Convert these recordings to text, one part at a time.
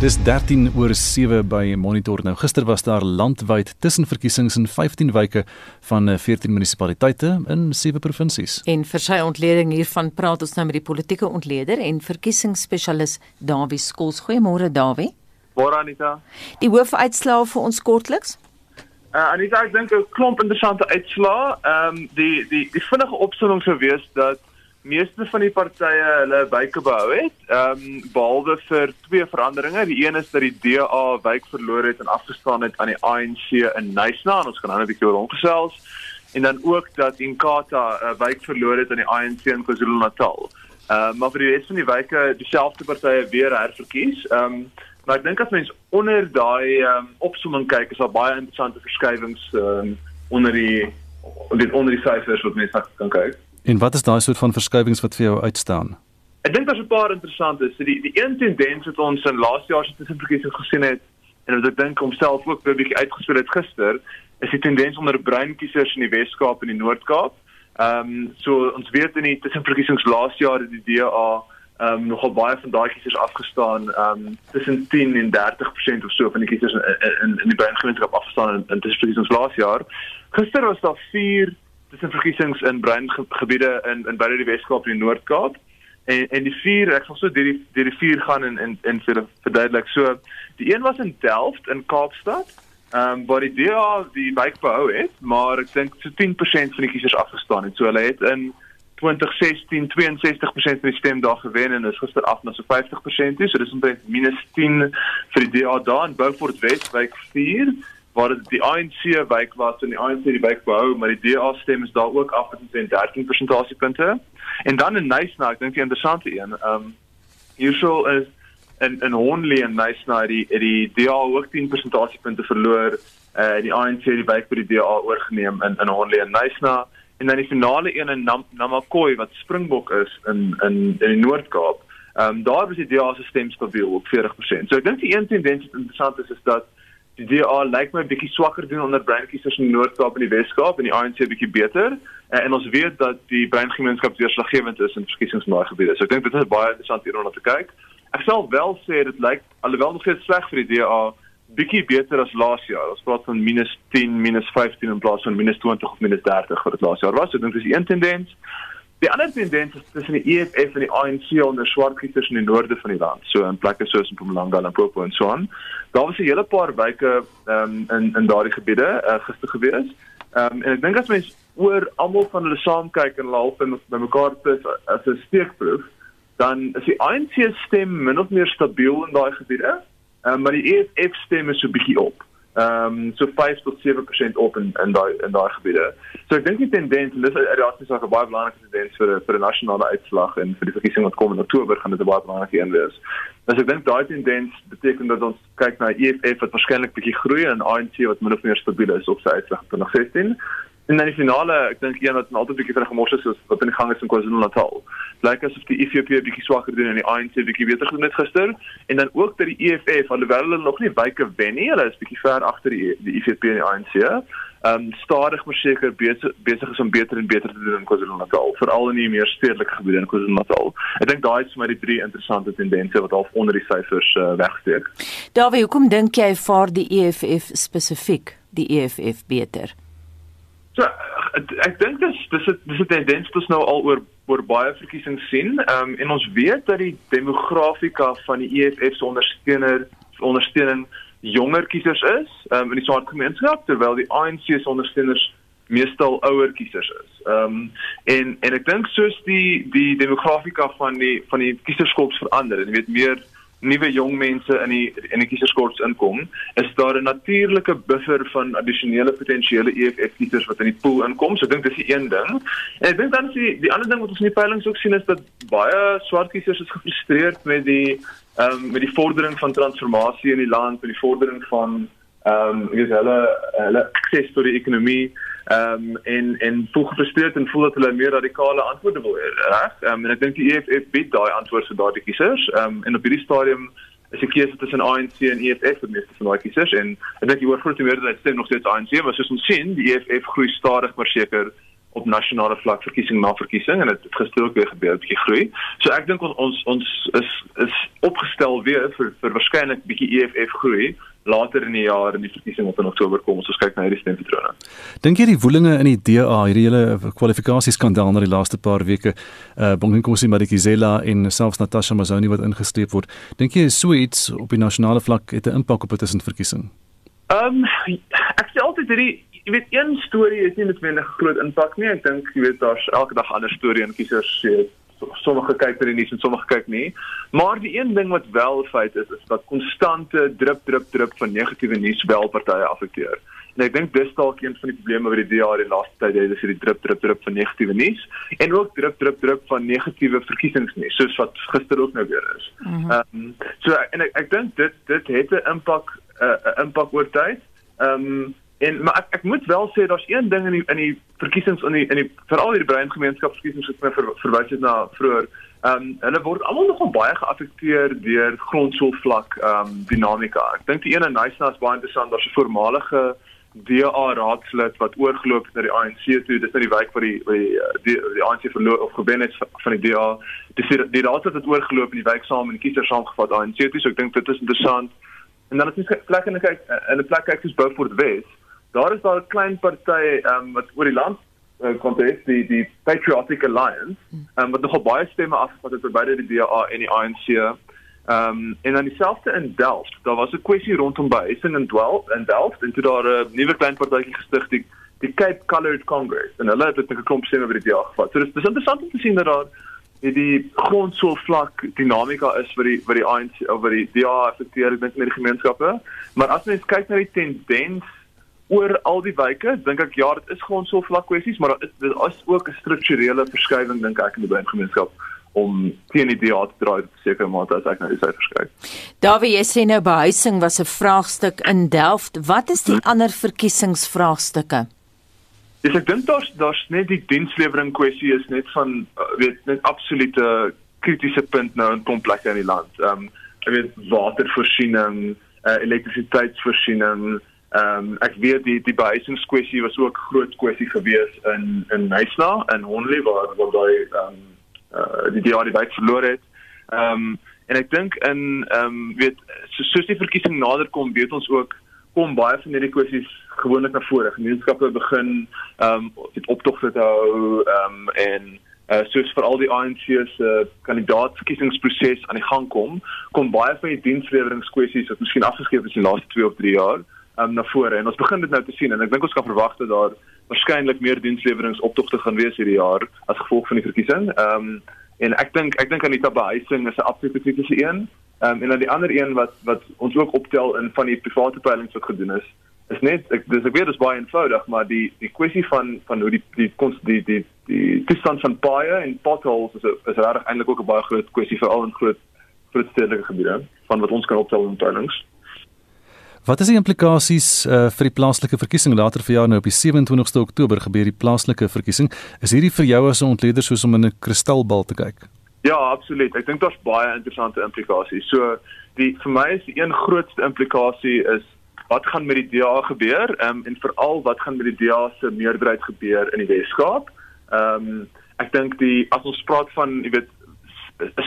Dis 13 oor 7 by Monitor. Nou gister was daar landwyd tussenverkiesings in 15 wyke van 14 eh, munisipaliteite in 7 provinsies. En vir sy ontleding hiervan praat ons nou met die politieke ontleder en verkiesingsspesialis Dawie Skols. Goeiemôre Dawie. Môre Anita. Die hoofuitslae vir ons kortliks. Uh, Anita, ek dink 'n klomp interessante uitslae. Ehm um, die die die vinnige opsomming sou wees dat meeste van die partye hulle wyke behou het. Ehm um, behalwe vir twee veranderinge. Die een is dat die DA wyk verloor het en afgestaan het aan die ANC in Nysna. Ons gaan nou 'n bietjie oor hom gesels. En dan ook dat Inkatha 'n uh, wyk verloor het aan die ANC in KwaZulu-Natal. Ehm uh, maar vir die res van die wyke dieselfde partye weer herverkies. Ehm um, maar ek dink as mens onder daai ehm um, opsomming kyk, is daar baie interessante verskywings ehm um, onder die onder die syfers wat mense kan kyk. En wat is daai soort van verskywings wat vir jou uitstaan? Ek dink daar's 'n paar interessante. So die die een tendens wat ons in laas jaar se tussenverkiesing gesien het en wat ek dink homself ook 'n bietjie uitgespeel het gister, is die tendens onder bruin kiesers in die Wes-Kaap en die Noord-Kaap. Ehm um, so ons weet in die tussenverkiesings laas jaar het die DA ehm um, nogal baie van daai kiesers afgestaan ehm um, tussen 10 en 30% of so van die kiesers in in, in die bruin gemeenskap afgestaan in, in tussenverkiesings laas jaar. Gister was daar 4 tussen verkiesings in bruin gebiede in in beide die Weskaap en die Noord-Kaap. En en die vier, ek sal so deur die deur die vier gaan in in in vir verduidelik. So die een was in Delft in Kaapstad. Ehm um, waar die DA die wijk behou het, maar ek dink so 10% van die kiesers afgestaan het. So hulle het in 2016 62% van die stem daar gewen en is gister af na so 50% toe. So dis omtrent minus 10 vir die DA daar in Beaufort West wijk 4 waar dit die ANC wyk was en die ANC die wyk behou, maar die DA stem is daar ook af met 13 persentasiepunte. En dan in Nysna, ek dink die interessante een, ehm um, hierso is in in Honley en Nysna die die DA ook 10 persentasiepunte verloor. Eh uh, die ANC die wyk by die DA oorgeneem in in Honley en Nysna en dan die finale een in Nam Namakwa wat Springbok is in in in die Noord-Kaap. Ehm um, daar was die DA se stem stabiel op 40%. So ek dink die een tendens wat interessant is is dat die DA lyk my 'n bietjie swakker doen onder breinkiesers in die Noord-Kaap en die Wes-Kaap en die ANC 'n bietjie beter. En, en ons weet dat die breingemeenskap deurslaggewend is in verkiesings in daai gebiede. So ek dink dit is baie interessant hier om na te kyk. Ek sal wel sê dit lyk alhoewel nog steeds sleg vir die DA bietjie beter as laas jaar. Ons praat van minus 10, minus 15 in plaas van minus 20 of minus 30 wat dit laas jaar was. Ek dink dis 'n tendens. Die ander tendens is tussen die EFF en die ANC onder swart kiesers in die noorde van die land, so in plekke soos Mpumalanga en Limpopo en so aan. Daar was 'n hele paar wyke um, in in daardie gebiede uh, gister gewees. Ehm um, en ek dink as mens oor almal van hulle saam kyk en hulle help en bymekaar sit as 'n steekproef, dan is die ANC stem min of meer stabiel in daai gebiede. Um, maar die EFF stem is so bietjie op ehm um, so 5 tot 7% op in in daai in daai gebiede. So ek dink die tendens en dis uiteraard is 'n baie belangrike tendens vir vir 'n nasionale uitslag en vir die verkiesing wat kom in Oktober gaan dit 'n baie belangrike een wees. Dus ek dink daai tendens beteken dat ons kyk na EFF wat waarskynlik bietjie groei en ANC wat min of meer stabiel is op sy uitslag tot nog 16. Dan die finale, ek dink een wat altyd bietjie vinnig gemors is, wat in die gang is in KwaZulu-Natal. Lyk asof die EFF bietjie swakker doen en die ANC bietjie beter gedoen het gister en dan ook dat die EFF alhoewel hulle nog nie wyke wen nie, hulle is bietjie ver agter die die EFF en die ANC. Ehm um, stadig maar seker besig besig is om beter en beter te doen in KwaZulu-Natal, veral in die meer stedelike gebiede in KwaZulu-Natal. Ek dink daai is vir my die drie interessante tendense wat half onder die syfers uh, wegsteek. Dawie, hoekom dink jy vaar die EFF spesifiek die EFF beter? So ek dink dis dis dis 'n tendens wat ons nou al oor oor baie verkiesings sien. Ehm um, en ons weet dat die demografika van die EFF se ondersteuner ondersteuning jonger kiesers is um, in die swart gemeenskap terwyl die ANC se ondersteuners meestal ouer kiesers is. Ehm um, en en ek dink soos die die demografika van die van die kieserskorps verander en jy weet meer nuwe jong mense in die in die kieserskorps inkom, is daar 'n natuurlike buffer van addisionele potensiële EFF kiesers wat in die pool inkom. So ek dink dis die een ding. En ek dink dan is die die ander ding wat ons in die peilings ook sien is dat baie swart kiesers is gefrustreerd met die ehm um, met die vordering van transformasie in die land, met die vordering van ehm um, ek sê hulle hulle akses tot die ekonomie ehm um, en en voel gefrustreerd en voel dat hulle meer radikale antwoorde wil hê, reg? Ehm um, en ek dink die EFF bied daai antwoorde vir daardie kiesers. Ehm um, en op hierdie stadium is die keuse tussen ANC en EFF vir meeste van daai kiesers en ek dink die oorgrootste meerderheid stem nog steeds ANC, maar soos ons sien, die EFF groei stadig maar seker op nasionale vlak verkiesing na verkiesing en dit het gister ook weer gebeur 'n bietjie groei. So ek dink ons ons ons is is opgestel weer vir vir waarskynlik bietjie EFF groei later in die jaar in die verkiesing wat in Oktober kom ons kyk na hierdie stempatrone. Dink jy die woelinge in die DA, hierdie hele kwalifikasieskandaal na die laaste paar weke, uh Bonginkosi Madikizela en selfs Natasha Mazoni wat ingestreep word, dink jy so iets op die nasionale vlak het 'n impak op 'n tussenverkiesing? Ehm um, ek sê altyd hierdie jy weet een storie is nie noodwendig groot impak nie. Ek dink jy weet daar's elke dag ander storie en kiesers sê sommige kyk vir die nuus en sommige kyk nie. Maar die een ding wat wel feit is is dat konstante drup drup drup van negatiewe nuus wel partye affekteer. En ek dink dis dalk een van die probleme wat die DA die laaste tyd het, is hierdie drup drup drup van negatiewe nuus en ook drup drup drup van negatiewe verkiesingsnuus soos wat gister ook nou weer is. Mhm. Ehm mm um, so en ek ek dink dit dit het 'n impak 'n uh, impak oor tyd. Ehm um, En maar ek, ek moet wel sê daar's een ding in die in die verkiesings in die in die veral hierdie breingemeenskapsverkiesings wat my ver, verwys het na vroeër. Ehm um, hulle word almal nogal baie geaffekteer deur grondsoolvlak ehm um, dinamika. Ek dink die een in Nysna is baie interessant. Daar's 'n voormalige DA raadslid wat oorgeloop het na die ANC toe. Dis nou die wijk waar die waar die die, die ANC verloor of gewen het van die DA. Dis die, die raadslid het oorgeloop in die wijk saam en die kiesers saamgevat ANC toe. So ek dink dit is interessant. En dan as jy kyk in 'n kyk in 'n plek kyk soos Beaufort West daar is daar 'n klein party um, wat oor die land uh, kontes die die Patriotic Alliance um, wat nogal baie stemme afgevat het beide die DA en die ANC. Ehm um, en dan dieselfde in Delft. Daar was 'n kwessie rondom behuising in Delft en Delft en toe daar 'n nuwe klein partytjie gestig die die Cape Coloured Congress en hulle het dit 'n klomp stemme by die DA gevat. So dis dis interessant om te sien dat daar die, die grondsool vlak dinamika is vir die vir die ANC of vir die DA affekteer met die gemeenskappe. Maar as mens kyk na die tendens oor al die wyke dink ek ja dit is grondstof vlak kwessies maar daar is daar is ook 'n strukturele verskywing dink ek in die gemeenskap om teen die DA te draai op sekere mate as ek nou die syfers kyk. Dawie jy sê nou behuising was 'n vraagstuk in Delft. Wat is die hmm. ander verkiesingsvraagstukke? Dis ek dink daar's daar's net die dienslewering kwessie is net van uh, weet net absolute kritiese punt nou in komplekke in die land. Ehm um, ek weet watervoorsiening, uh, elektrisiteitsvoorsiening, Ehm um, ek weet die die behuisingskwessie was ook groot kwessie gewees in in Nysna en Honley waar waar daai ehm um, uh, die die die wijk verloor het. Ehm um, en ek dink in ehm um, weet so, soos die verkiesing nader kom, weet ons ook kom baie van hierdie kwessies gewoonlik na vore. Gemeenskappe begin ehm um, dit optogte te hou ehm um, en uh, soos vir al die ANC se uh, kandidaatsverkiesingsproses aan die gang kom, kom baie van die diensleweringkwessies wat miskien afgeskryf is in die laaste 2 of 3 jaar um, na vore en ons begin dit nou te sien en ek dink ons kan verwag dat daar waarskynlik meer diensleweringoptogte gaan wees hierdie jaar as gevolg van die verkiesing. Ehm um, en ek dink ek dink Anita behuising is 'n absolute kritiese een. Ehm um, en dan die ander een wat wat ons ook optel in van die private peilings wat gedoen is is net ek dis ek weet dit is baie eenvoudig maar die die kwessie van van hoe die die die die die, die toestand van paaie en potholes is is regtig eintlik ook 'n baie groot kwessie veral in groot groot stedelike gebiede van wat ons kan optel in peilings. Wat is die implikasies uh, vir die plaaslike verkiesing later vir jaar nou op die 27ste Oktober gebeur die plaaslike verkiesing? Is hierdie vir jou as 'n ontleder soos om in 'n kristalbal te kyk? Ja, absoluut. Ek dink daar's baie interessante implikasies. So die vir my is die een grootste implikasie is wat gaan met die DA gebeur um, en veral wat gaan met die DA se meerderheid gebeur in die Wes-Kaap? Ehm um, ek dink die as ons praat van, jy weet,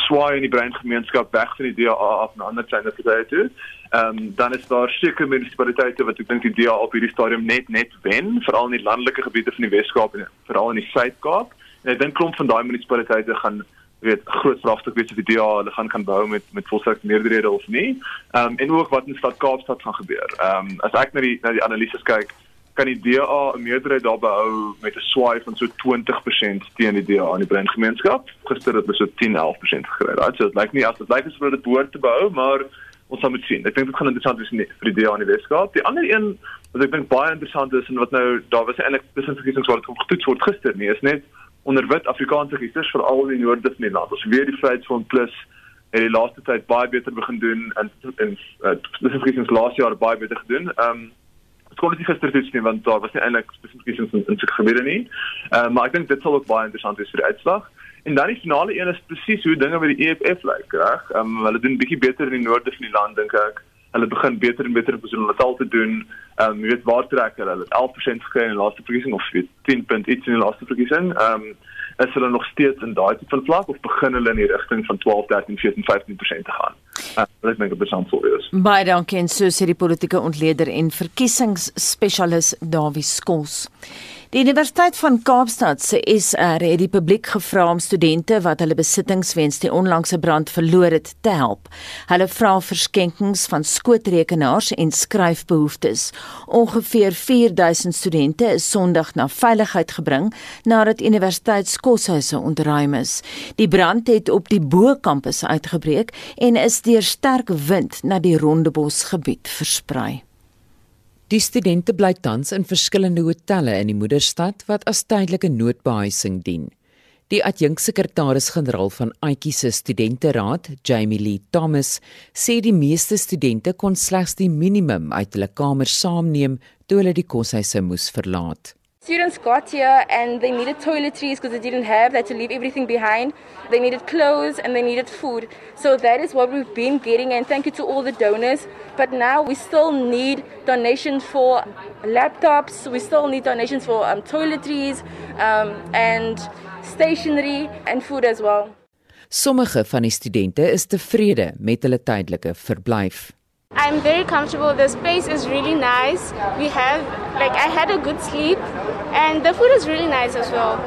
swaai in die breingemeenskap weg van die DA af na ander kleiner partye toe. Ehm um, dan is daar sekere munisipaliteite wat ek dink die DA op hierdie stadium net net wen, veral in die landelike gebiede van die Wes-Kaap en veral in die Suid-Kaap. En ek dink klomp van daai munisipaliteite gaan weet groot vraagstuk wees of die DA hulle gaan kan bou met met volstrek meerderhede of nie. Ehm um, en ook wat in stad Kaapstad gaan gebeur. Ehm um, as ek na die na die analises kyk, kan die DA 'n meerderheid daar behou met 'n swaai van so 20% teen die DA in die breingemeenskap. Gister het hulle so 10-11% gekry. Right? So dit lyk nie as dit lyk asof hulle dit behoort te behou, maar ons sal moet sien. Ek dink dit gaan interessant wees vir die DA in die Weskaap. Die ander een wat ek dink baie interessant is en wat nou daar was eintlik tussen verkiesings wat kom getoets word gister nie, is net onder wit Afrikaanse kiesers veral in die noorde van die land. Ons weer die Vryheidsfront Plus het die laaste tyd baie beter begin doen en in uh, tussen verkiesings laas jaar baie beter gedoen. Ehm um, kon dit gister toets nie want daar was nie eintlik spesifiek iets in in se gebiede nie. Ehm uh, maar ek dink dit sal ook baie interessant wees vir die uitslag. En dan die finale een is presies hoe dinge by die EFF lyk, reg? Ehm um, hulle doen bietjie beter in die noorde van die land dink ek. Hulle begin beter en beter in KwaZulu-Natal te doen. Ehm um, jy weet waar trek hulle? Hulle het 11% gekry in die laaste verkiesing of weet 10 punt iets in die laaste verkiesing. Ehm um, is hulle nog steeds in daai tipe van vlak of begin hulle in die rigting van 12, 13, 14, 15% te gaan? Uh, ek dink dit is interessant vir ons. Baie dankie en so sê die politieke ontleder en verkiesingsspesialis Dawie Skols. Die Universiteit van Kaapstad se SR het die publiek gevra om studente wat hulle besittings weens die onlangse brand verloor het te help. Hulle vra verskenkings van skootrekenaars en skryfbehoeftes. Ongeveer 4000 studente is Sondag na veiligheid gebring nadat universiteitskoshuise ontruim is. Die brand het op die bo-kampus uitgebreek en is deur sterk wind na die Rondebos gebied versprei. Die studente bly tans in verskillende hotelle in die moederstad wat as tydelike noodbehuising dien. Die adjunksekretaris-generaal van Aitjie se studenteraad, Jamie Lee Thomas, sê die meeste studente kon slegs die minimum uit hulle kamers saamneem toe hulle die koshuise moes verlaat. Students got here and they needed toiletries because they didn't have. They had to leave everything behind. They needed clothes and they needed food. So that is what we've been getting. And thank you to all the donors. But now we still need donations for laptops. We still need donations for um, toiletries um, and stationery and food as well. Sommige van die studente is tevrede met hulle tydelike verblyf. I'm very comfortable. The space is really nice. We have, like, I had a good sleep, and the food is really nice as well.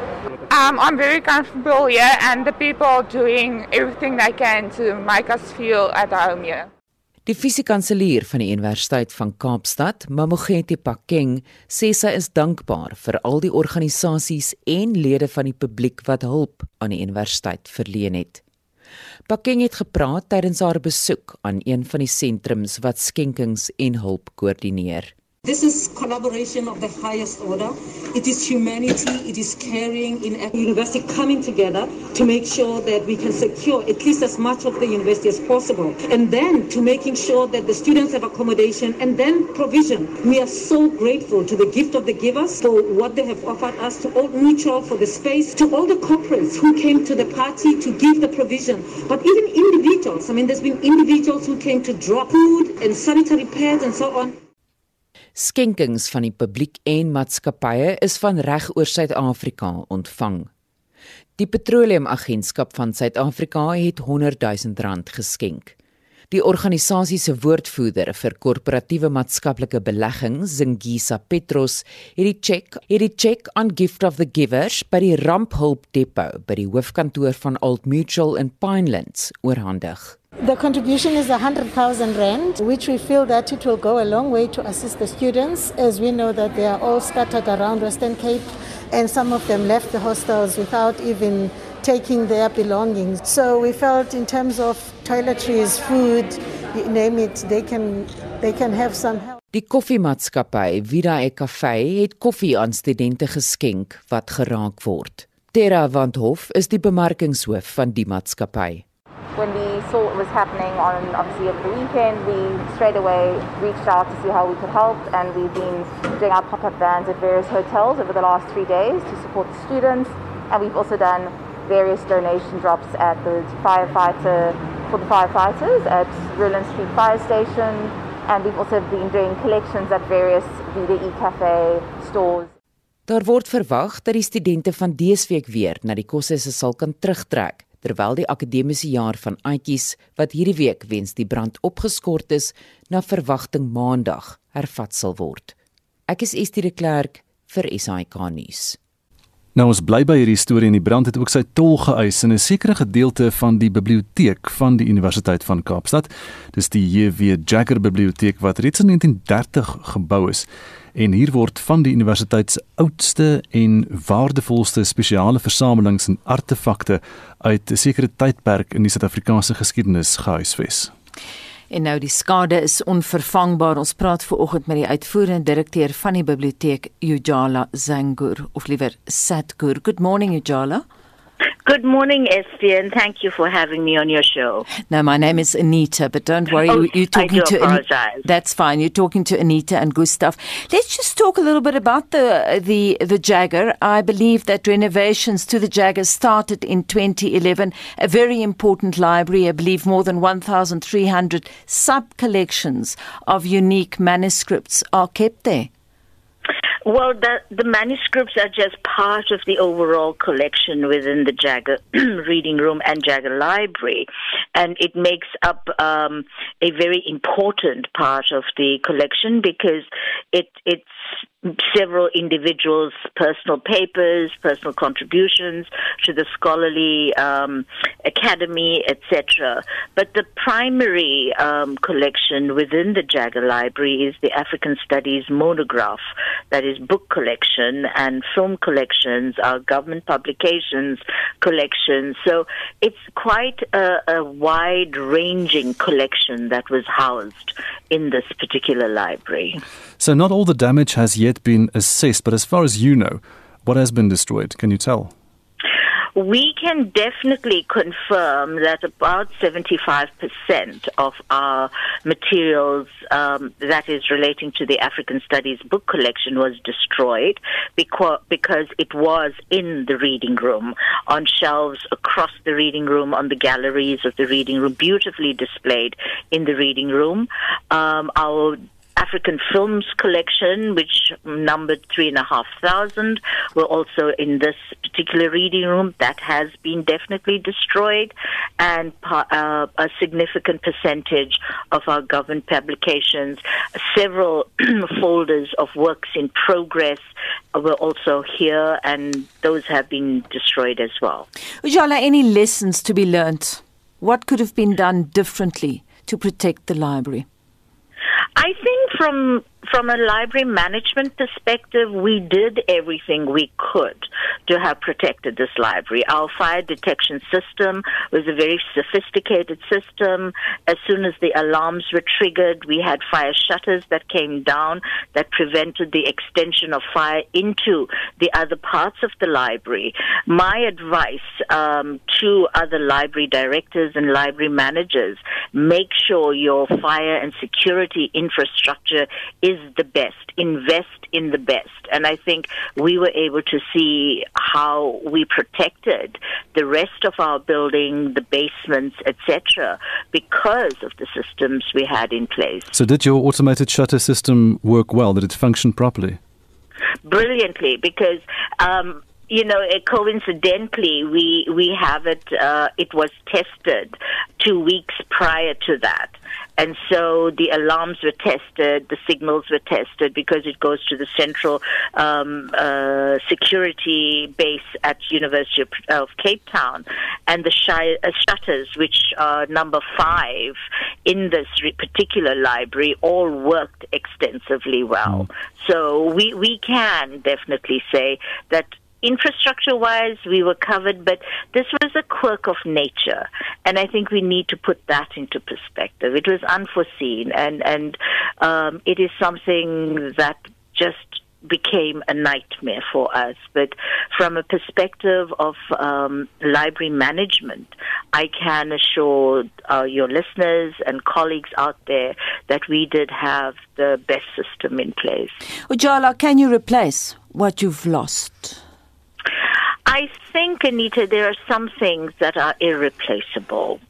Um, I'm very comfortable here, and the people are doing everything they can to make us feel at home here. Die fisiekanselier van die Universiteit van Kaapstad, Mamogeti Pakeng, sê sy is dankbaar vir al die organisasies en lede van die publiek wat hulp aan die universiteit verleen het. Pakeng het gepraat tydens haar besoek aan een van die sentrums wat skenkings en hulp koördineer. This is collaboration of the highest order. It is humanity, it is caring in a university coming together to make sure that we can secure at least as much of the university as possible. And then to making sure that the students have accommodation and then provision. We are so grateful to the gift of the givers for what they have offered us, to all mutual for the space, to all the corporates who came to the party to give the provision. But even individuals, I mean, there's been individuals who came to drop food and sanitary pads and so on. Skenkings van die publiek en maatskappye is van reg oor Suid-Afrika ontvang. Die Petroleumagentskap van Suid-Afrika het 100 000 rand geskenk. Die organisasie se woordvoerder vir korporatiewe maatskaplike belegging, Zingisa Petros, het die cheque, het die cheque on gift of the givers by die Ramphulp Depot by die hoofkantoor van Old Mutual in Pinelands oorhandig. The contribution is 100,000 rand, which we feel that it will go a long way to assist the students, as we know that they are all scattered around Western Cape, and some of them left the hostels without even taking their belongings. So we felt, in terms of toiletries, food, you name it, they can they can have some help. Die koffiemaatskappy Vida e Cafe het koffie aan studente geskenk wat geraak word. Terra van Hof is die bemarkingshoof van die maatskappy. when we saw what was happening on obviously over the weekend, we straight away reached out to see how we could help, and we've been doing our pop-up vans at various hotels over the last three days to support the students, and we've also done various donation drops at the firefighter for the firefighters at Ruland Street Fire Station, and we've also been doing collections at various VDE Cafe stores. Daar word verwag dat die studente van dese week weer na die koshuise sal kan terugtrek terwyl die akademiese jaar van Aitjies wat hierdie week weens die brand opgeskort is na verwagting maandag hervat sal word. Ek is Estie de Klerk vir SAK nuus. Nou ons bly by hierdie storie en die brand het ook sy tol geëis in 'n sekere gedeelte van die biblioteek van die Universiteit van Kaapstad. Dis die JW Jagger biblioteek wat reeds in 1930 gebou is en hier word van die universiteit se oudste en waardevolste spesiale versamelings en artefakte uit 'n sekere tydperk in die Suid-Afrikaanse geskiedenis gehuisves. En nou die skade is onvervangbaar. Ons praat ver oggend met die uitvoerende direkteur van die biblioteek Ujala Zangur of liewer Satgur. Good morning Ujala. Good morning, Esty, and thank you for having me on your show. No, my name is Anita, but don't worry, Oh, you, you're talking I do to apologize. That's fine. You're talking to Anita and Gustav. Let's just talk a little bit about the the the Jagger. I believe that renovations to the Jagger started in 2011. A very important library. I believe more than 1,300 sub collections of unique manuscripts are kept there. Well, the, the manuscripts are just part of the overall collection within the Jagger Reading Room and Jagger Library, and it makes up um, a very important part of the collection because it it's several individuals' personal papers, personal contributions to the scholarly um, academy, etc. But the primary um, collection within the Jagger Library is the African Studies monograph, that is book collection and film collections, our government publications collections. So it's quite a, a wide-ranging collection that was housed in this particular library. So not all the damage has yet been assessed, but as far as you know, what has been destroyed? Can you tell? We can definitely confirm that about 75% of our materials um, that is relating to the African Studies book collection was destroyed because, because it was in the reading room, on shelves across the reading room, on the galleries of the reading room, beautifully displayed in the reading room. Um, our African Films collection, which numbered three and a half thousand, were also in this particular reading room. That has been definitely destroyed, and uh, a significant percentage of our government publications, several folders of works in progress, were also here, and those have been destroyed as well. Ujala, any lessons to be learnt? What could have been done differently to protect the library? I think from from a library management perspective, we did everything we could to have protected this library. Our fire detection system was a very sophisticated system. As soon as the alarms were triggered, we had fire shutters that came down that prevented the extension of fire into the other parts of the library. My advice um, to other library directors and library managers make sure your fire and security infrastructure is the best. Invest in the best. And I think we were able to see how we protected the rest of our building, the basements, etc., because of the systems we had in place. So did your automated shutter system work well? Did it function properly? Brilliantly, because um, you know, uh, coincidentally, we we have it. Uh, it was tested two weeks prior to that, and so the alarms were tested, the signals were tested because it goes to the central um, uh, security base at University of, of Cape Town, and the uh, shutters, which are number five in this particular library, all worked extensively well. So we we can definitely say that infrastructure wise we were covered but this was a quirk of nature and i think we need to put that into perspective. It was unforeseen and and um, it is something that just became a nightmare for us. But from a perspective of um, library management i can assure uh, your listeners and colleagues out there that we did have the best system in place. Ujala, can you replace what you've lost? I think, Anita, there are some things that are irreplaceable.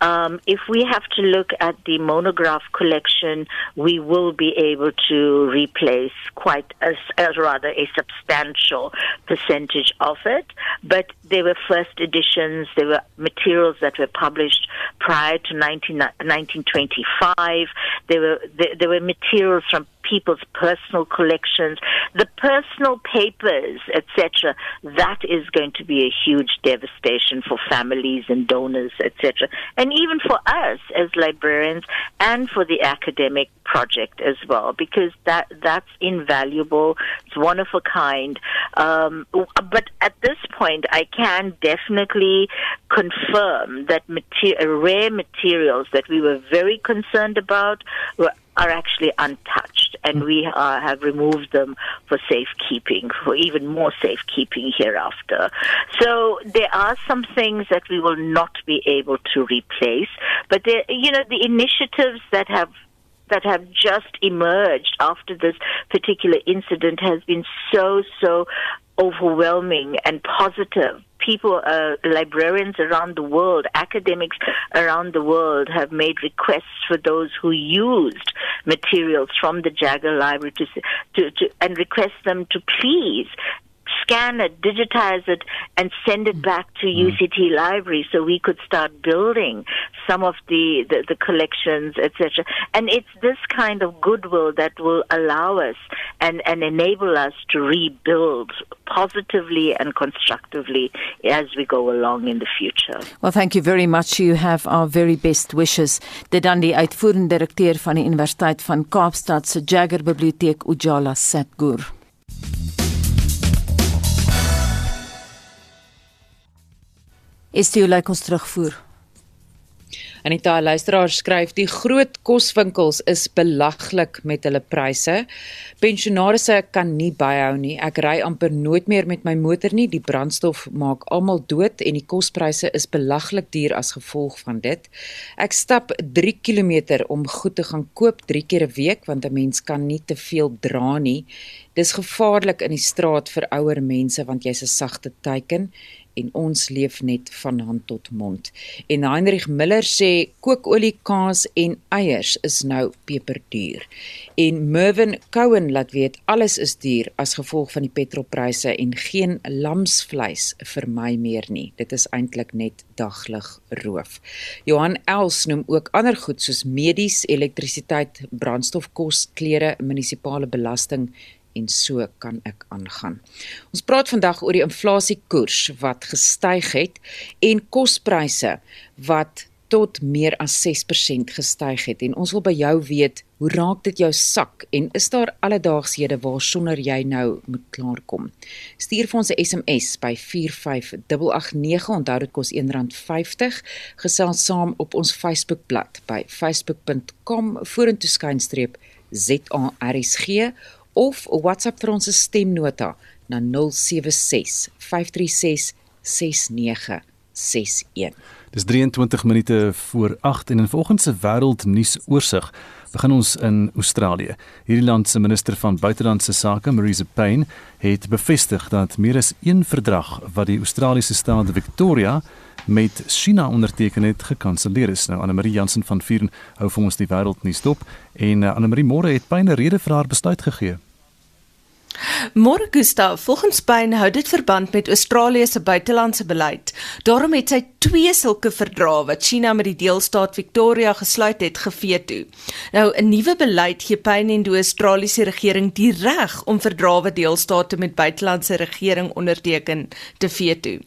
Um, if we have to look at the monograph collection, we will be able to replace quite a, rather a substantial percentage of it. But there were first editions, there were materials that were published prior to 19, 1925. There were there were materials from people's personal collections, the personal papers, etc. That is going to be a huge devastation for families and donors, etc. And even for us as librarians and for the academic project as well, because that that's invaluable. It's one of a kind. Um, but at this point, I can definitely confirm that mater- rare materials that we were very concerned about were are actually untouched, and we uh, have removed them for safekeeping, for even more safekeeping hereafter. So there are some things that we will not be able to replace, but there, you know, the initiatives that have that have just emerged after this particular incident has been so so overwhelming and positive. People, uh, librarians around the world, academics around the world have made requests for those who used materials from the Jagger Library to, to, to and request them to please scan it, digitize it, and send it back to mm. UCT Library so we could start building some of the, the, the collections, etc. And it's this kind of goodwill that will allow us and, and enable us to rebuild positively and constructively as we go along in the future. Well, thank you very much. You have our very best wishes. Dit dan die uitvoerende direkteur van die Universiteit van Kaapstad se Jagger Biblioteek Ujala Satgur. Is dit lyk ons terugvoer? Anita luisteraar skryf die groot koswinkels is belaglik met hulle pryse. Pensionaarsse kan nie byhou nie. Ek ry amper nooit meer met my motor nie. Die brandstof maak almal dood en die kospryse is belaglik duur as gevolg van dit. Ek stap 3 km om goed te gaan koop 3 keer 'n week want 'n mens kan nie te veel dra nie. Dis gevaarlik in die straat vir ouer mense want jy's 'n sagte teiken en ons leef net van hand tot mond. En Heinrich Miller sê kookolie, kaas en eiers is nou peperduur. En Mervin Cowan laat weet alles is duur as gevolg van die petrolpryse en geen lamsvleis vir my meer nie. Dit is eintlik net daglig roof. Johan Els noem ook ander goed soos medies, elektrisiteit, brandstof, kos, klere, munisipale belasting en so kan ek aangaan. Ons praat vandag oor die inflasiekoers wat gestyg het en kospryse wat tot meer as 6% gestyg het. En ons wil by jou weet hoe raak dit jou sak en is daar alledaagsede waarsonder jy nou moet klaarkom? Stuur vir ons 'n SMS by 45889 onthou dit kos R1.50 gesels saam op ons Facebookblad by facebook.com vorentoe skynstreep ZARSG of WhatsApp vir ons stemnota na 076 536 6961. Dis 23 minute voor 8 en in vanoggend se wêreldnuus oorsig begin ons in Australië. Hierdie land se minister van buitelandse sake, Marisa Payne, het bevestig dat meer as een verdrag wat die Australiese staat Victoria met China onderteken het gekanselleer is. Nou Anne Marie Jansen van Vieren hou vir ons die wêreldnuus dop en uh, Anne Marie môre het Payne 'n rede vir haar besluit gegee. Môre Gustav, volgens Pyn hou dit verband met Australië se buitelandse beleid. Daarom het sy twee sulke verdrae wat China met die deelstaat Victoria gesluit het, geveto. Nou 'n nuwe beleid gee Pyn en die Australiese regering die reg om verdrae wat deelstate met buitelandse regering onderteken te veto.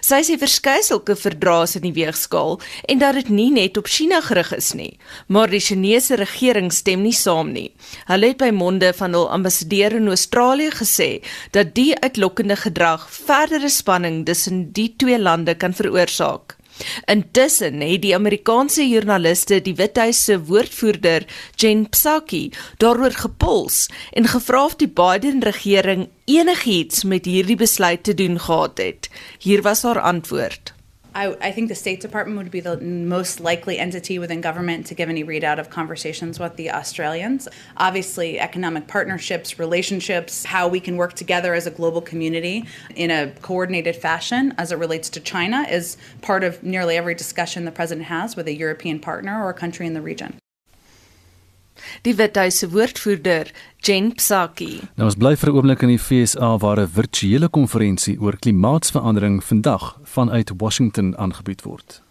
Sy sê verskeie sulke verdrae is in die weegskaal en dat dit nie net op China gerig is nie, maar die Chinese regering stem nie saam nie. Hulle het by monde van hul ambassadeur in Australië gesê dat die uitlokkende gedrag verdere spanning tussen die twee lande kan veroorsaak. Intussen het die Amerikaanse joernaliste die Withuis se woordvoerder, Jen Psaki, daaroor gepols en gevra of die Biden-regering enigiets met hierdie besluit te doen gehad het. Hier was haar antwoord. I, I, think the State Department would be the most likely entity within government to give any readout of conversations with the Australians. Obviously, economic partnerships, relationships, how we can work together as a global community in a coordinated fashion as it relates to China is part of nearly every discussion the president has with a European partner or a country in the region. Die Withuis se woordvoerder, Jen Psaki. Nou ons bly vir 'n oomblik in die FSA waar 'n virtuele konferensie oor klimaatsverandering vandag vanuit Washington aangebied word.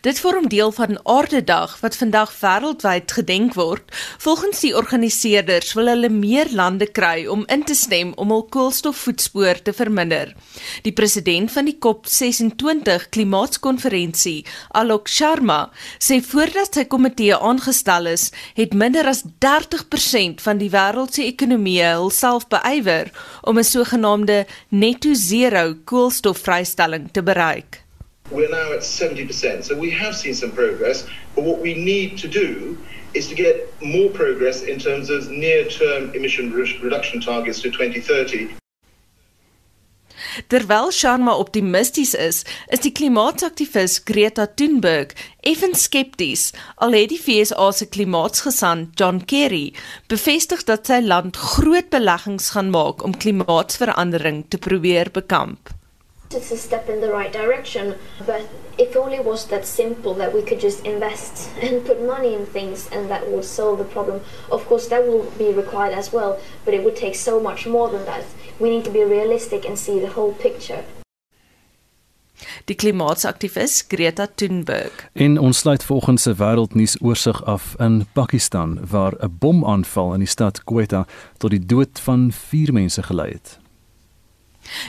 Dit vorm deel van Aardedag wat vandag wêreldwyd gedenk word. Volgens die organiseerders wil hulle meer lande kry om in te stem om hul koolstofvoetspoor te verminder. Die president van die COP26 klimaatskonferensie, Alok Sharma, sê voordat sy komitee aangestel is, het minder as 30% van die wêreld se ekonomie hulself beywer om 'n sogenaamde netto zero koolstofvrystelling te bereik. We're now at 70%. So we have seen some progress, but what we need to do is to get more progress in terms of near term emission re reduction targets to 2030. Terwyl Sharma optimisties is, is die klimaataktivis Greta Thunberg effens skepties. Al het die FSA se klimaatsgesant John Kerry bevestig dat sy land groot beleggings gaan maak om klimaatsverandering te probeer bekamp. It's a step in the right direction, but if only was that simple that we could just invest and put money in things and that would solve the problem. Of course, that will be required as well, but it would take so much more than that. We need to be realistic and see the whole picture. Die klimaatsaktivis Greta Thunberg. En ons sluit volgens se wêreldnuus oorsig af in Pakistan waar 'n bomaanval in die stad Quetta tot die dood van 4 mense gelei het.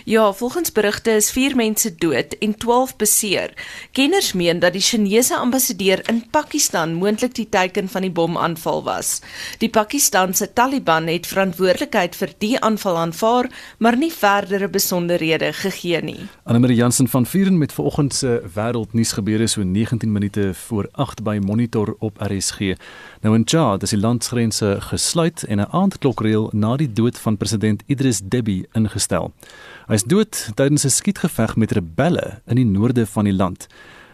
Ja, volgens berigte is 4 mense dood en 12 beseer. Kenners meen dat die Chinese ambassadeur in Pakistan moontlik die teiken van die bomaanval was. Die Pakistanse Taliban het verantwoordelikheid vir die aanval aanvaar, maar nie verdere besonderhede gegee nie. Annelie Jansen van Vuren met vanoggend se wêreldnuus gebeure so 19 minute voor 8 by Monitor op RSG. Nou in Chad is die landsgrense gesluit en 'n aandklokreël na die dood van president Idris Deby ingestel. Hy is dood tydens 'n skietgeveg met rebelle in die noorde van die land.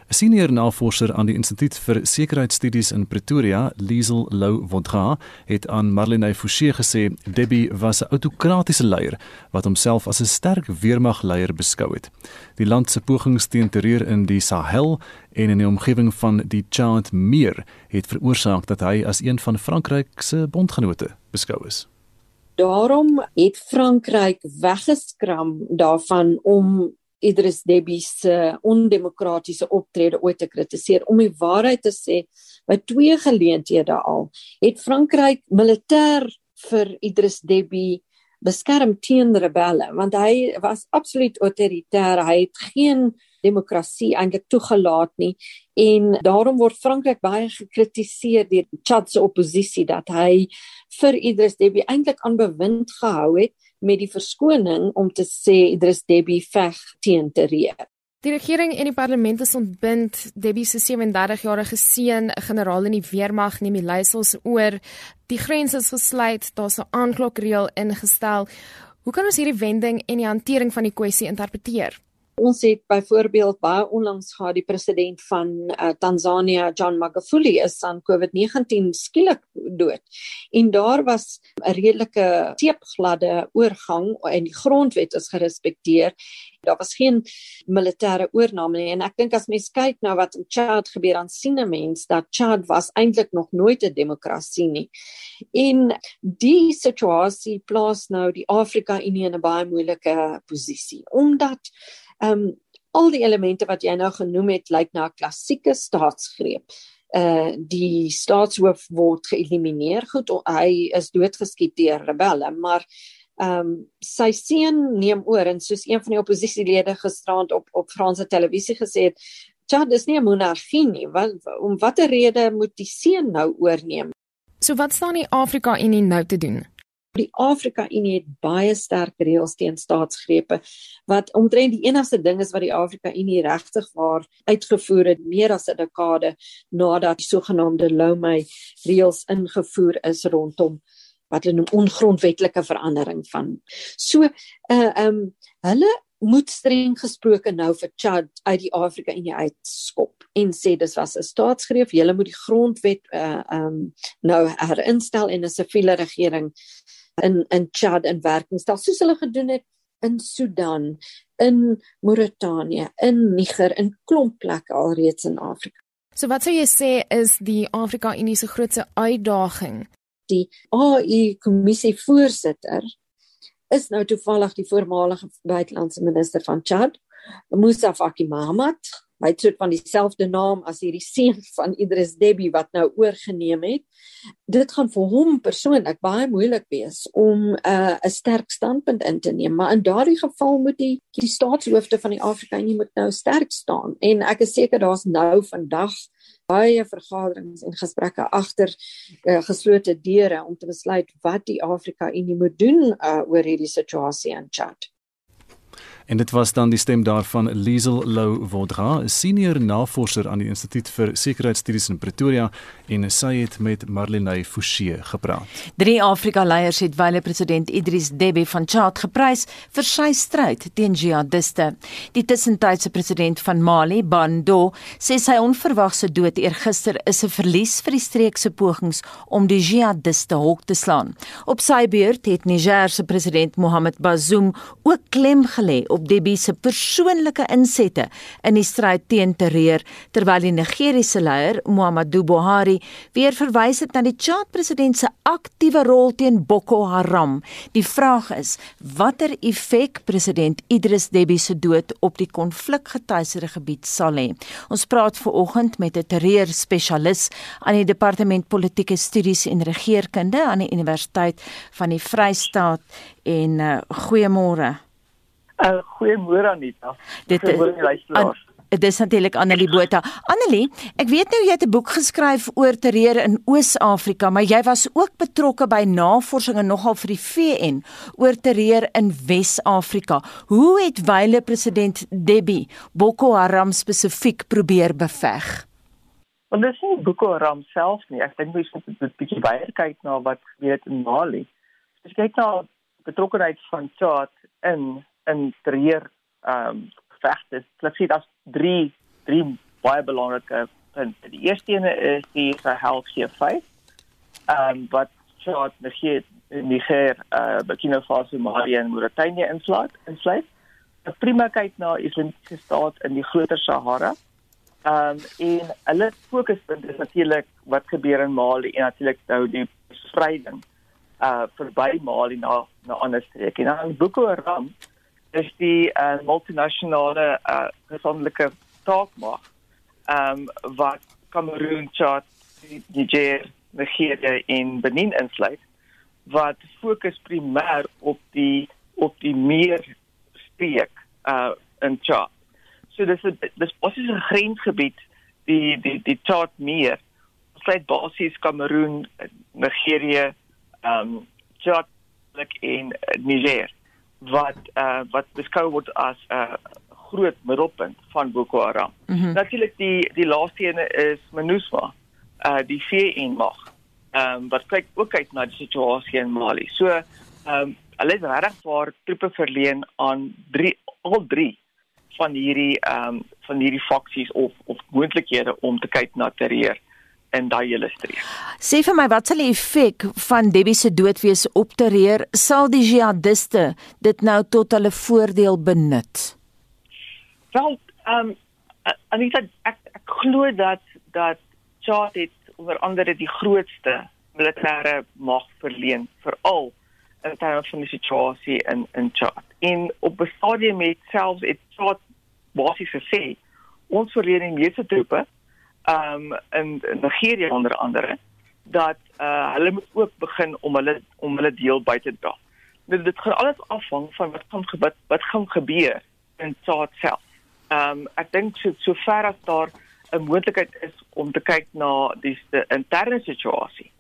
'n Senior navorser aan die Instituut vir Sekuriteitsstudies in Pretoria, Liesel Lou Wondra, het aan Marlene Forsie gesê Debbie was 'n autokratiese leier wat homself as 'n sterk weermagleier beskou het. Die land se pogings teen terreur in die Sahel en in die omgewing van die Chad Meer het veroorsaak dat hy as een van Frankryk se bondgenote beskou is. Daarom het Frankryk weggeskram daarvan om Idris Deby se ondemokratiese optrede ooit te kritiseer. Om die waarheid te sê, by twee geleenthede al het Frankryk militêr vir Idris Deby beskerm teen rebelle want hy was absoluut autoritair. Hy het geen demokrasie eintlik toegelaat nie en daarom word Frankryk baie gekritiseer deur Chad se oppositie dat hy vir Idris Deby eintlik aan bewind gehou het met die verskoning om te sê Idris Deby veg teen terreur. Die regering en die parlement is ontbind Deby se 37-jarige seun, 'n generaal in die weermag, neem die leiersels oor. Die grens is gesluit, daar's 'n aanklokreël ingestel. Hoe kan ons hierdie wending en die hantering van die kwessie interpreteer? Ons het byvoorbeeld baie onlangs gehad die president van uh, Tanzania John Magufuli is aan COVID-19 skielik dood. En daar was 'n redelike teepgladde oorgang en die grondwet is gerespekteer. Daar was geen militêre oorname nie en ek dink as mens kyk na wat in Chad gebeur aan sien 'n mens dat Chad was eintlik nog nooit 'n demokrasie nie. En die situasie plaas nou die Afrika Unie in 'n baie moeilike posisie omdat Ehm um, al die elemente wat jy nou genoem het lyk na 'n klassieke staatsgreep. Uh die staatshoof word geëlimineer. Goed, hy is doodgeskiet deur rebelle, maar ehm um, sy seun neem oor en soos een van die oppositielede gisterand op op Franse televisie gesê het, "Tja, dis nie 'n monargie nie. Wat om watter rede moet die seun nou oorneem?" So wat staan die Afrika Unie nou te doen? Die Afrika Unie het baie sterk reëls teen staatsgrepe wat omtrent die enigste ding is wat die Afrika Unie regtig waar uitgevoer het meer as 'n dekade nadat die sogenaamde Lomé reëls ingevoer is rondom wat hulle noem ongrondwetlike verandering van. So uh um hulle moet streng gesproke nou vir Chad uit die Afrika Unie uitskop en sê dis was 'n staatsgreep. Hulle moet die grondwet uh um nou herinstel en 'n siviele regering in in Chad in werking stel soos hulle gedoen het in Sudan, in Mauritanië, in Niger, in klomp plekke alreeds in Afrika. So wat sou jy sê is die Afrika Unie se grootste uitdaging? Die AU kommissie voorsitter is nou toevallig die voormalige buitelandse minister van Chad, Musa Faki Mahamat, Hy het soort van dieselfde naam as hierdie seun van Idris Deby wat nou oorgeneem het. Dit gaan vir hom persoonlik baie moeilik wees om 'n uh, 'n sterk standpunt in te neem, maar in daardie geval moet die die staatshoofde van die Afrika Unie moet nou sterk staan en ek is seker daar's nou vandag baie vergaderings en gesprekke agter uh, geslote deure om te besluit wat die Afrika Unie moet doen uh, oor hierdie situasie in Chad. En dit was dan die stem daarvan Liesel Lou Vaudra, 'n senior navorser aan die Instituut vir Sekuriteitsstudies in Pretoria en sy het met Marlene Forsie gepraat. Drie Afrika leiers het wyle president Idris Deby van Chad geprys vir sy stryd teen jihadiste. Die tussentydse president van Mali, Bando, sê sy onverwagse dood eergister is 'n verlies vir die streek se pogings om die jihadiste hok te slaan. Op sy beurt het Niger se president Mohamed Bazoum ook klem gelê op Deby se persoonlike insette in die stryd teen terreur terwyl die Nigeriese leier Muhammadu Buhari weer verwys het na die Chad president se aktiewe rol teen Boko Haram. Die vraag is watter effek president Idris Deby se dood op die konflikgetuieerde gebied sal hê. Ons praat ver oggend met 'n terreur spesialis aan die departement politieke studies en regeringskunde aan die Universiteit van die Vrystaat en uh, goeiemôre. Uh, Goeiemôre Anita. Dit is Dit is natuurlik Annelie Botha. Annelie, ek weet nou jy het 'n boek geskryf oor terreur in Oos-Afrika, maar jy was ook betrokke by navorsing en nogal vir die VN oor terreur in Wes-Afrika. Hoe het wyle president Deby Boko Haram spesifiek probeer beveg? Want dit is nie Boko Haram self nie. Ek dink mens moet 'n bietjie baie kyk na wat gebeur in Mali. As jy kyk na betrokkenheid van Chad in in terreur ehm um, vegte. Ek sê daar's drie drie baie belangrike punte. Die eerste een is die Sahel G5. Ehm um, wat Chad, Niger, Niger, uh, Burkina Faso, Mali en Mauritanië insluit. Insluit. 'n Prima kyk na Islamitiese staat in die groter Sahara. Ehm um, en hulle fokuspunt is natuurlik wat gebeur in Mali en natuurlik nou die verspreiding uh verby Mali na na ander streke. En dan Boko Haram is die uh, multinasjonale uh, gesondelike taakmag ehm um, wat Kameroen, Chad, Niger, Nigeria en Benin insluit wat fokus primêr op die op die meer streek uh in Chad. So dis 'n dis basies 'n grensgebied die die die Chad meer sluit basies Kameroen, Nigeria, ehm um, Chad en Niger wat uh, wat beskou word as 'n uh, groot middelpunt van Boko Haram. Mm -hmm. Natuurlik die die laaste ene is MINUSMA, uh die VN mag. Ehm um, wat kyk ook uit na die situasie in Mali. So ehm um, hulle het regtig waar troepe verleen aan drie al drie van hierdie ehm um, van hierdie faksies of of moontlikhede om te kyk na terreur in daai hele streek. Sê vir my wat sal die effek van Debbie se dood wees op terreur? Sal die jihadiste dit nou tot hulle voordeel benut? Wel, ehm um, Anita ek, ek glo dat dat Chad het oor andere die grootste militêre mag verleen veral in terme van die situasie in in Chad. En op 'n stadium het selfs het Chad basies gesê ons verleen die meeste troepe um in, Nigeria onder andere dat uh hulle moet ook begin om hulle om hulle deel by te dra. Dit dit gaan alles afhang van wat gaan gebeur wat gaan gebeur in Chad self. Um ek dink so sover as daar 'n moontlikheid is om te kyk na die, die interne situasie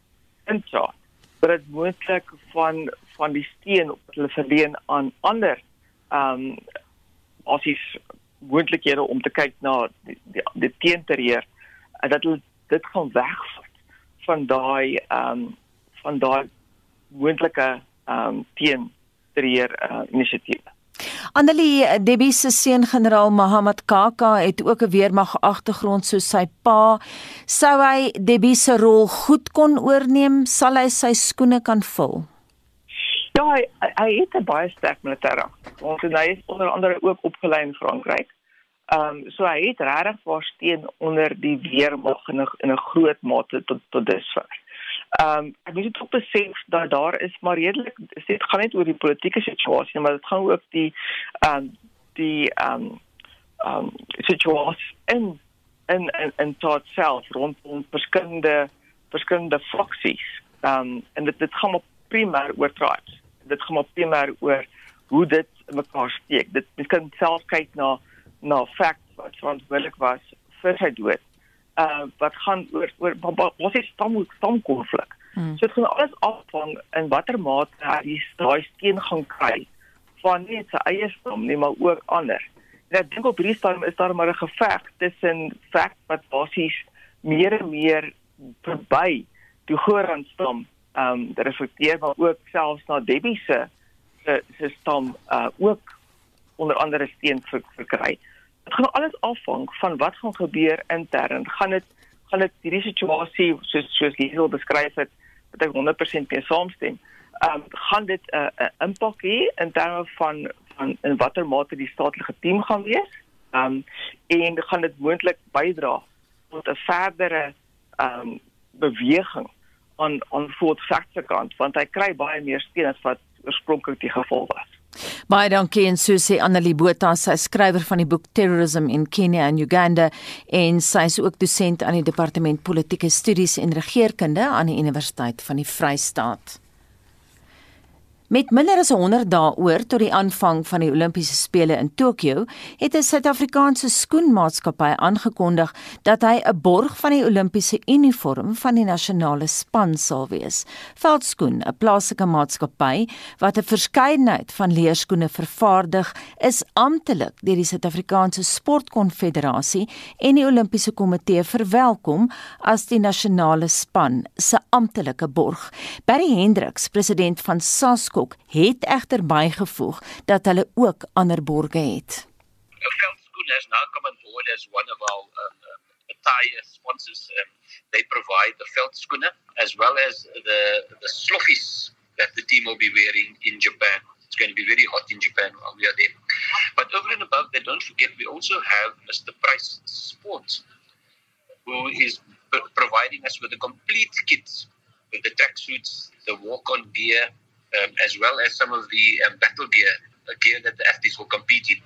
in Chad, maar dit moontlik van van die steen op hulle verleen aan ander um asies moontlikhede om te kyk na die die, die teenterreur en dat hulle dit gaan wegvat van daai ehm um, van daai moontlike ehm um, teen treer uh, inisiatiewe. Annelie Debbie se seun generaal Mohammed Kaka het ook 'n weermag agtergrond soos sy pa. Sou hy Debbie se rol goed kon oorneem, sal hy sy skoene kan vul. Ja, hy, hy het 'n baie sterk militêre. Ons hy is onder andere ook opgelei in Frankryk. Ehm um, so hy het regtig versteen onder die weermag in 'n in 'n groot mate tot tot dusver. Ehm um, ek moet ook besef dat daar is maar redelik dit gaan net oor die politieke situasie maar dit gaan ook die ehm um, die ehm um, um situasie in in in in tot self rondom verskillende verskillende faksies. Um en dit dit gaan maar primêr oor tribes. Dit gaan maar primêr oor hoe dit mekaar steek. Dit jy kan self kyk na na facts wat verantwoordelik was vir sy dood. Uh wat gaan oor oor wat is stam stamkonflik. Hmm. So dit gaan alles afhang in watter mate hy daai steen gaan kry van nie sy eie stam nie, maar ook ander. En ek dink op hierdie stadium is daar maar 'n geveg tussen feit wat basies meer en meer verby die Goran stam ehm um, reflekteer maar ook selfs na Debbie se se stam uh ook onder andere steen vir verkry. Dit gaan alles afhang van wat gaan gebeur intern. Gaan dit gaan dit hierdie situasie soos soos Liesel beskryf het, wat ek 100% mee saamstem. Ehm um, gaan dit 'n uh, 'n uh, impak hê in terme van van in watter mate die staatlike team gaan wees? Ehm um, en gaan dit moontlik bydra tot 'n verdere ehm um, beweging aan aan voort se kant want hy kry baie meer steun as wat oorspronklik die geval was. Baie dankie en Susie Annelie Botha, sy skrywer van die boek Terrorism in Kenya and Uganda en sy is ook dosent aan die departement politieke studies en regeringskunde aan die Universiteit van die Vrystaat. Met minder as 100 dae oor tot die aanvang van die Olimpiese spele in Tokio, het 'n Suid-Afrikaanse skoenmaatskappy aangekondig dat hy 'n borg van die Olimpiese uniform van die nasionale span sal wees. Veldskoen, 'n plaaslike maatskappy wat 'n verskeidenheid van leerskoene vervaardig, is amptelik deur die Suid-Afrikaanse Sportkonfederasie en die Olimpiese Komitee verwelkom as die nasionale span se amptelike borg. Barry Hendriks, president van SASCO Blok het egter bygevoeg dat hulle ook ander borge het. Veldskoen has now come on board as one of our um, um, attire sponsors. Um, they provide the Feldskoene as well as the the sloffies that the team will be wearing in Japan. It's going to be very hot in Japan while we are there. But over and above that, don't forget we also have Mr. Price Sports, who is providing us with a complete kit with the tracksuits, the walk-on gear, um, as well as some of the um, battle gear, uh, gear that the athletes will compete in.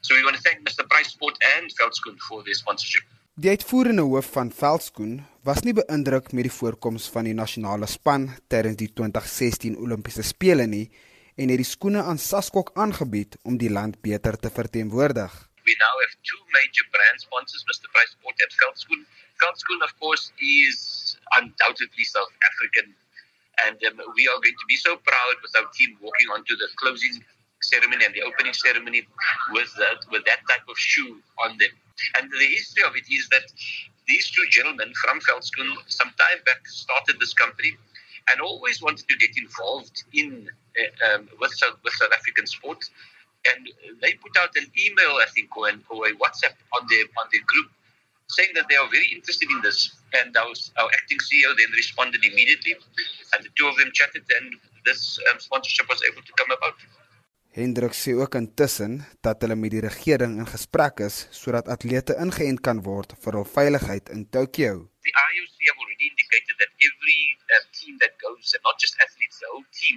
So we want to thank Mr. Price Sport and Veldskoen for their sponsorship. Die uitvoerende hoof van Veldskoen was nie beïndruk met die voorkoms van die nasionale span tydens die 2016 Olimpiese spele nie en het die skoene aan Saskok aangebied om die land beter te verteenwoordig. We now have two major brand sponsors, Mr. Price Sport and Veldskoen. Veldskoen of course is undoubtedly South African and um, we are going to be so proud with our team walking onto the closing ceremony and the opening ceremony with that with that type of shoe on them. And the history of it is that these two gentlemen from Veldskoen some time back started this company and always wanted to get involved in uh, um, with South, with South African sport. And they put out an email, I think, or, an, or a WhatsApp on their on their group saying that they are very interested in this. And our, our acting CEO then responded immediately, and the two of them chatted, and this um, sponsorship was able to come about. Hendrik sê ook intussen dat hulle met die regering in gesprek is sodat atlete ingeënt kan word vir hul veiligheid in Tokyo. The IOC have already indicated that every uh, team that goes, and not just athletes, the whole team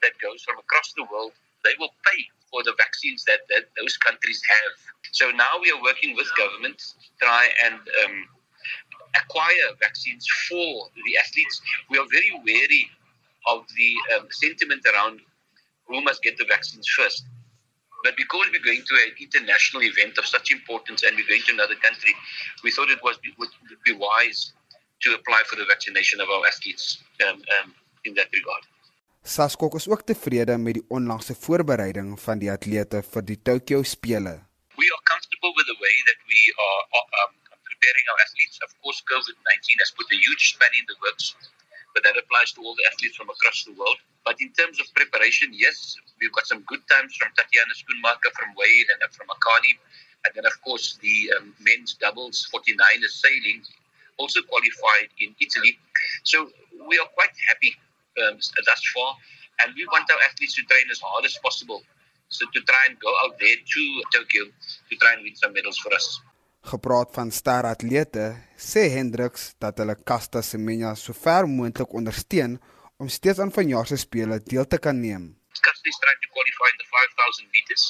that goes from across the world, they will pay for the vaccines that, that those countries have. So now we are working with governments to try and um, acquire vaccines for the athletes. We are very wary of the um, sentiment around who must get the vaccines first. But because we're going to an international event of such importance and we're going to another country, we thought it was would be wise to apply for the vaccination of our athletes um, um, in that regard. Saskok is ook tevrede met die onlangse voorbereiding van die atlete vir die Tokyo Spele. We are comfortable with the way that we are um, preparing our athletes. Of course, COVID-19 has put a huge span in the works, but that applies to all the athletes from across the world. But in terms of preparation, yes, we've got some good times from Tatiana Schoonmaker, from Wade, and from Akani. And then, of course, the um, men's doubles 49 is sailing, also qualified in Italy. So we are quite happy um, thus far. And we want our athletes to train as hard as possible. So to try and go out there to Tokyo to try and win some medals for us. Gepraat van ster atlete, sê Hendriks dat hulle Casta Semenya sover moontlik ondersteun om steeds aan vanjaar se spele deel te kan neem. Casta is trying to qualify in the 5000 meters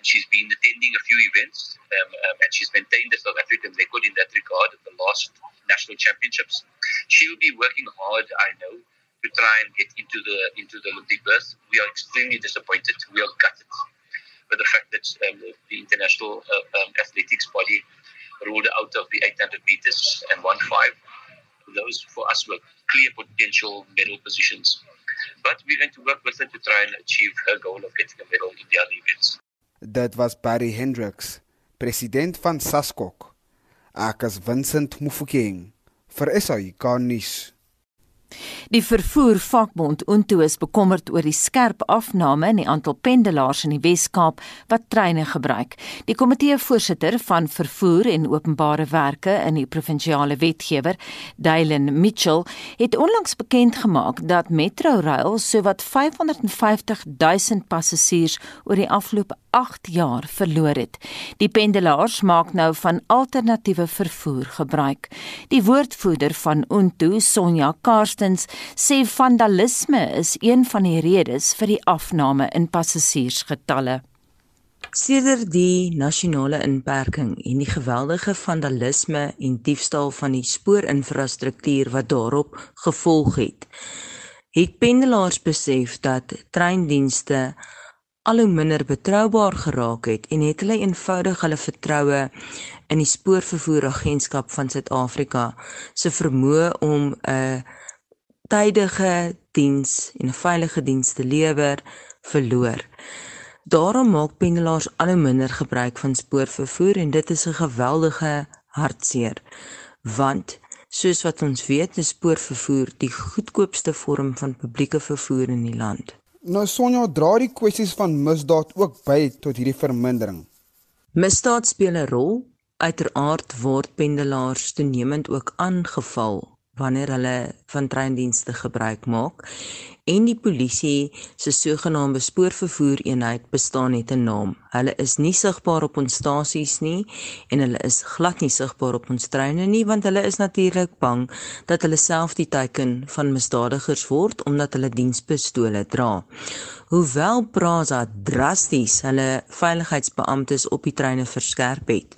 She's been attending a few events um, um, and she's maintained the South African record in that regard at the last national championships. She'll be working hard, I know, to try and get into the into the Olympic berth. We are extremely disappointed. We are gutted with the fact that um, the international uh, um, athletics body ruled out of the 800 meters and 1 5. Those for us were clear potential medal positions. But we're going to work with her to try and achieve her goal of getting a medal in the other events. Dit was Barry Hendricks, president van SASKOK. Ek is Vincent Mufokeng vir SAIK nuus. Die vervoer vakbond Unto is bekommerd oor die skerp afname in die aantal pendelaars in die Wes-Kaap wat treine gebruik. Die komitee voorsitter van vervoer en openbare werke in die provinsiale wetgewer, Dylan Mitchell, het onlangs bekend gemaak dat Metrorail sowat 550 000 passasiers oor die afgelope 8 jaar verloor het. Die pendelaars maak nou van alternatiewe vervoer gebruik. Die woordvoerder van Unto, Sonja Karst Eerstens sê vandalisme is een van die redes vir die afname in passasiersgetalle. Sedert die nasionale inperking en die geweldige vandalisme en diefstal van die spoorinfrastruktuur wat daarop gevolg het, het pendelaars besef dat treindienste al hoe minder betroubaar geraak het en het hulle eenvoudig hulle vertroue in die spoorvervoeragentskap van Suid-Afrika se vermoë om 'n tydige diens en 'n veilige diens te lewer verloor. Daarom maak pendelaars al hoe minder gebruik van spoorvervoer en dit is 'n geweldige hartseer. Want soos wat ons weet, is spoorvervoer die goedkoopste vorm van publieke vervoer in die land. Nou Sonja, dra die kwessies van misdaad ook by tot hierdie vermindering? Misdaad speel 'n rol. Uiteraard word pendelaars toenemend ook aangeval wanneer hulle van treindienste gebruik maak en die polisie se sogenaamde spoorvervoer eenheid bestaan net 'n naam. Hulle is nie sigbaar op ons stasies nie en hulle is glad nie sigbaar op ons treine nie want hulle is natuurlik bang dat hulle self die teiken van misdadigers word omdat hulle dienspistole dra. Hoewel Prasa drasties hulle veiligheidsbeamptes op die treine verskerp het,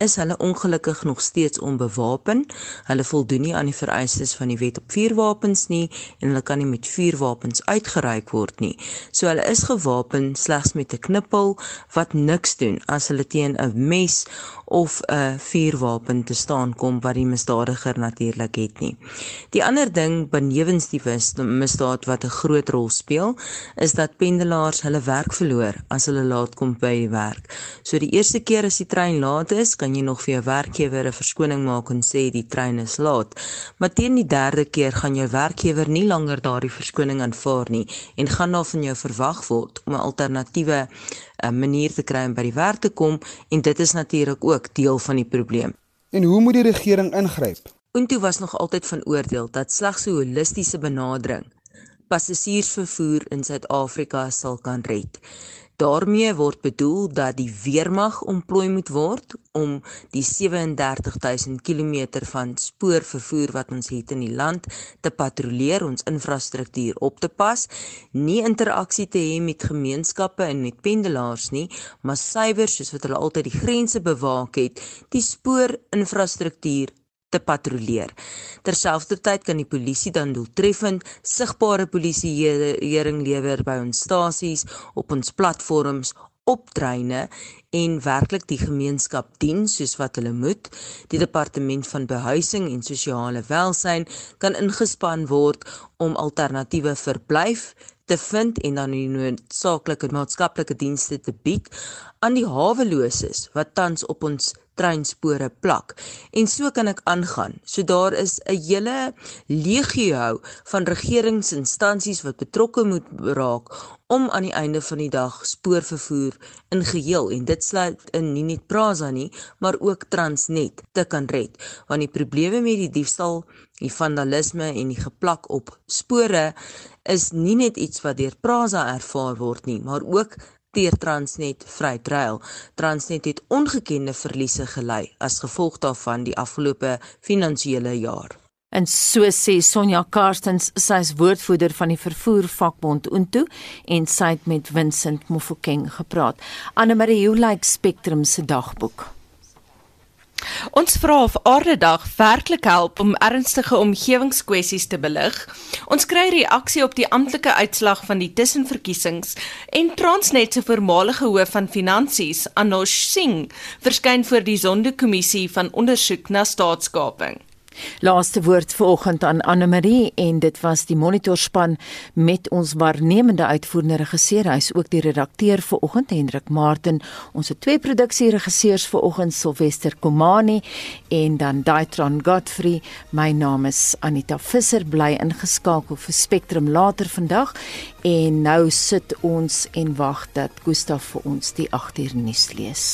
is hulle ongelukkig nog steeds onbewapen. Hulle voldoen nie aan die vereistes van die wet op vuurwapens nie en hulle kan nie met vuurwapens uitgeruik word nie. So hulle is gewapen slegs met 'n knippel wat niks doen as hulle teen 'n mes of 'n vuurwapen te staan kom wat die misdadiger natuurlik het nie. Die ander ding benewens die misdaad wat 'n groot rol speel, is dat pendelaars hulle werk verloor as hulle laat kom by die werk. So die eerste keer as die trein laat is, kan jy nog vir jou werkgewer 'n verskoning maak en sê die trein is laat. Maar teen die derde keer gaan jou werkgewer nie langer daardie verskoning aanvaar nie en gaan daar van jou verwag word om 'n alternatiewe 'n manier te kry om by die werk te kom en dit is natuurlik ook deel van die probleem. En hoe moet die regering ingryp? Unto was nog altyd van oordeel dat slegs 'n holistiese benadering passasiersvervoer in Suid-Afrika sal kan red. Daarmee word bedoel dat die weermag ontplooi moet word om die 37000 km van spoorvervoer wat ons het in die land te patrolleer, ons infrastruktuur op te pas, nie interaksie te hê met gemeenskappe en met pendelaars nie, maar suiwer soos wat hulle altyd die grense bewaak het, die spoorinfrastruktuur te patrolleer. Terselfdertyd kan die polisie dan doeltreffend sigbare polisieering lewer by ons stasies, op ons platforms, op treine en werklik die gemeenskap dien soos wat hulle moet. Die departement van behuising en sosiale welsyn kan ingespan word om alternatiewe verblyf te vind en dan die noodsaaklike maatskaplike dienste te bied aan die haweloses wat tans op ons treinspore plak. En so kan ek aangaan. So daar is 'n hele legio van regeringsinstansies wat betrokke moet raak om aan die einde van die dag spoorvervoer in geheel en dit sluit in nie net Prasa nie, maar ook Transnet te kan red. Want die probleme met die diefstal, die vandalisme en die geplak op spore is nie net iets wat deur Prasa ervaar word nie, maar ook deur Transnet Vrytrail. Transnet het ongekende verliese gely as gevolg daarvan die afgelope finansiële jaar. En so sê Sonja Karstens, sy is woordvoerder van die vervoer vakbond Unto en sy het met Vincent Mofokeng gepraat. Anne Marie, hoe lyk Spectrum se dagboek? Ons vra of Aardedag werklik help om ernstige omgewingskwessies te belig. Ons kry reaksie op die amptelike uitslag van die tussenverkiesings en Transnet se voormalige hoof van finansies, Anosh Singh, verskyn voor die Sondekommissie van ondersoek na staatskaping. Laaste woord vanoggend aan Anne Marie en dit was die monitorspan met ons waarnemende uitvoerende regisseur. Hy's ook die redakteur vanoggend Hendrik Martin ons twee produksieregisseurs vanoggend Silwester Komani en dan Daitron Godfrey. My naam is Anita Visser. Bly ingeskakel vir Spectrum later vandag. En nou sit ons en wag dat Gustaf vir ons die 8 uur nuus lees